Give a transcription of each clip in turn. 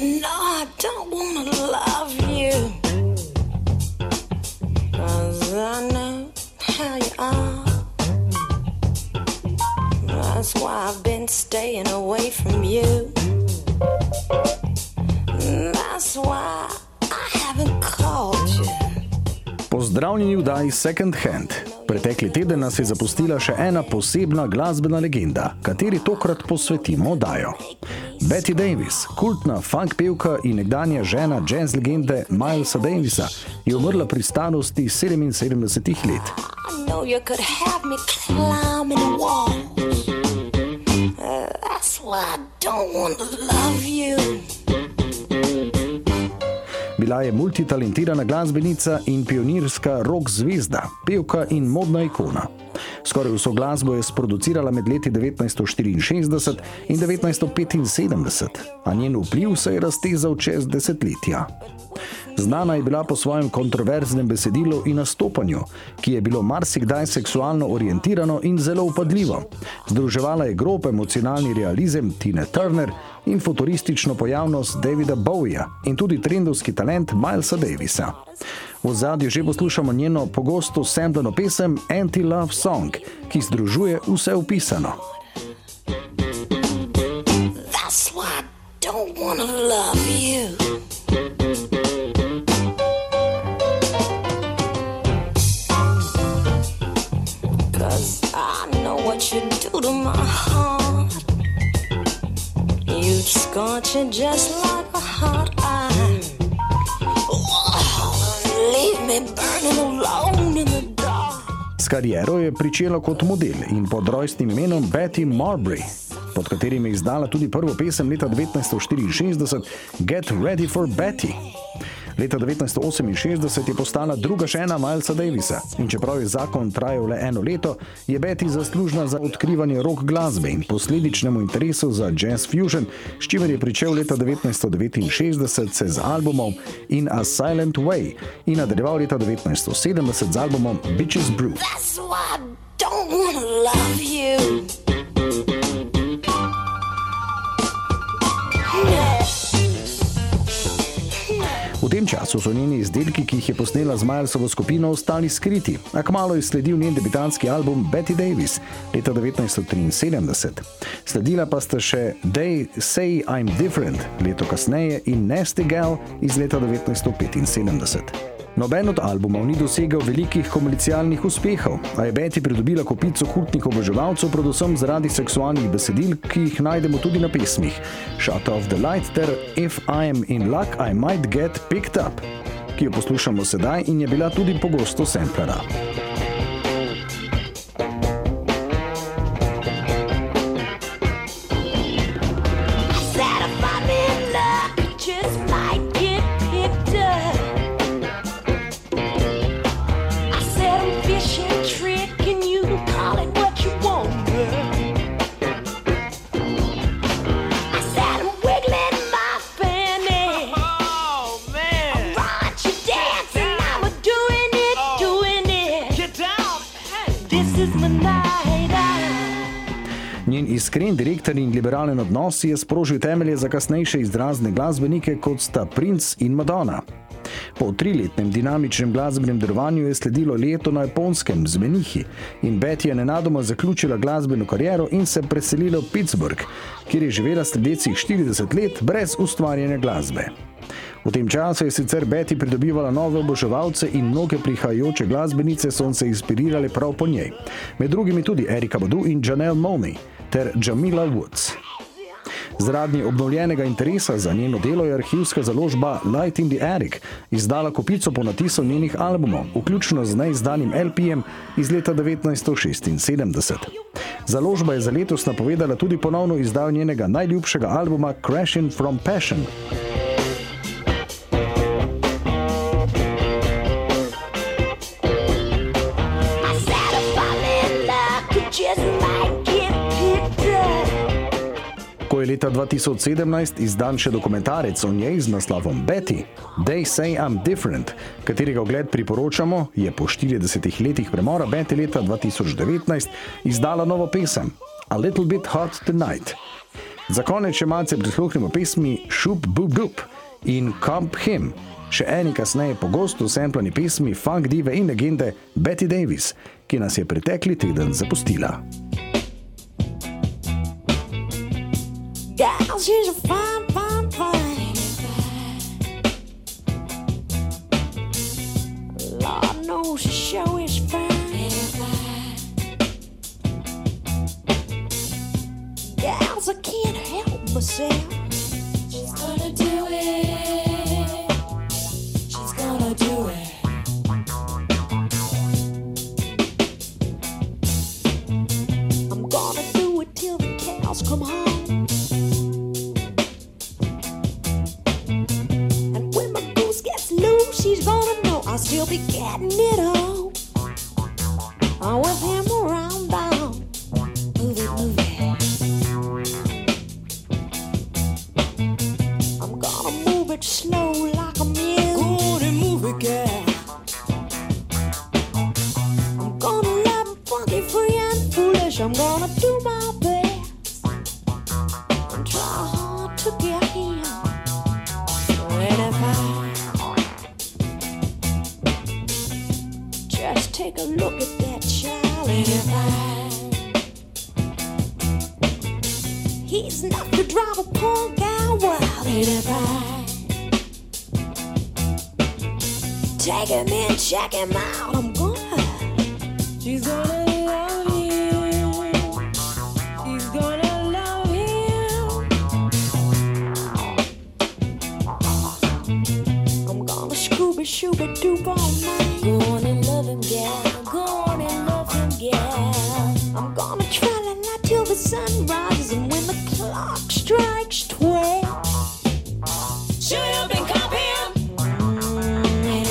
No, I don't wanna love you. Cause I know how you are. That's why I've been staying away from you. That's why I haven't called you. Pozdravljeni v Daj Second Hand. Pretekli teden nas je zapustila še ena posebna glasbena legenda, kateri tokrat posvetimo Dajo. Betty Davis, kultna funk pevka in nekdanja žena jazz legende Milesa Davisa, je umrla pri starosti 77 let. Uh, that's why I don't wanna love you. Bila je multitalentirana glasbenica in pionirska rock zvezda, pevka in modna ikona. Skoraj vso glasbo je sproducirala med leti 1964 in 1975, a njen vpliv se je raztezal čez desetletja. Znana je bila po svojem kontroverznem besedilu in nastopanju, ki je bilo marsikdaj seksualno orientirano in zelo upadljivo. Združevala je grob emocionalni realizem Tina Turner in futuristično pojavnost Davida Bowieja in tudi trendovski talent Milesa Davisa. V zadnjem že poslušamo njeno pogosto sembljeno pesem Anti-Love Song, ki združuje vse upisano. That's why I don't wanna love you. What you do to my heart. You scorch it just like a hot iron. Oh, leave me burning alone in the dark. S kariero je pričela kot model in pod rojstnim imenom Betty Marbury, pod katerim je izdala tudi prvo pesem leta 1964 Get Ready for Betty. Leta 1968 je postala druga žena Milesa Davisa in čeprav je zakon trajal le eno leto, je Betty zaslužna za odkrivanje rock glasbe in posledičnemu interesu za jazz fusion, s čimer je pričel leta 1969 se z albumom In a Silent Way in nadaljeval leta 1970 z albumom Bitches Brew. That's why I don't wanna love you. Tem času so njeni izdelki, ki jih je posnela z Milesovo skupino, ostali skriti, a kmalo je sledil njen debitantski album Betty Davis leta 1973. Sledila pa sta še They Say I'm Different leto kasneje in Nasty Gal iz leta 1975. Noben od albumov ni dosegel velikih komercialnih uspehov, a je Betty pridobila kopico kultnih oboževalcev, predvsem zaradi seksualnih besedil, ki jih najdemo tudi na pesmih Shut Off the Light ter If I'm in Luck, I Might Get Picked Up, ki jo poslušamo sedaj in je bila tudi pogosto semplera. Iskren direktor in liberalen odnos je sprožil temelje za kasnejše izrazne glasbenike, kot sta Prince in Madonna. Po triletnem dinamičnem glasbenem delovanju je sledilo leto na japonskem z menihi in Betty je nenadoma zaključila glasbeno kariero in se preselila v Pittsburgh, kjer je živela sledecih 40 let brez ustvarjanja glasbe. V tem času je sicer Betty pridobivala nove oboževalce in mnoge prihajajoče glasbenice so se inspirirale prav po njej. Med drugimi tudi Erika Badu in Janelle Monáe ter Jamila Woods. Zaradi obnovljenega interesa za njeno delo je arhivska založba Light in the Attic izdala kopico ponatisov njenih albumov, vključno z neizdanim LP-jem iz leta 1976. Založba je za letos napovedala tudi ponovno izdajo njenega najljubšega albuma Crashing from Passion. Leta 2017 izdan še dokumentarec o njej z naslovom Betty, They Say I'm Different, katerega ogled priporočamo, je po 40 letih premora Betty leta 2019 izdala novo pesem A Little Bit Hot Tonight. Za konec še malce prisluhnimo pesmi Shoop Boop Doop in Comp Him, še eni kasneje pogosto semplani pesmi funk dive in legende Betty Davis, ki nas je pretekli teden zapustila. Gal, And when my goose gets loose, she's gonna know I'll still be getting it on. Oh, with him around town. Move it, move it. I'm gonna move it slow like a mule. Gonna move it, girl. I'm gonna love him funky, free and foolish. I'm gonna take a look at that child, and if I he's enough to drive a poor guy wild, and if I take him in, check him out, I'm gonna. She's gonna love him. She's gonna love him. I'm gonna scooby shooby doop all night. Go on and love him, gal. Go on and love him, gal. I'm gonna try la la till the sun rises, and when the clock strikes twelve, shoot up and cop him. And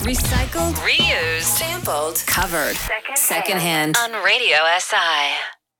Recycled, reused, sampled, covered. Secondhand on Radio SI.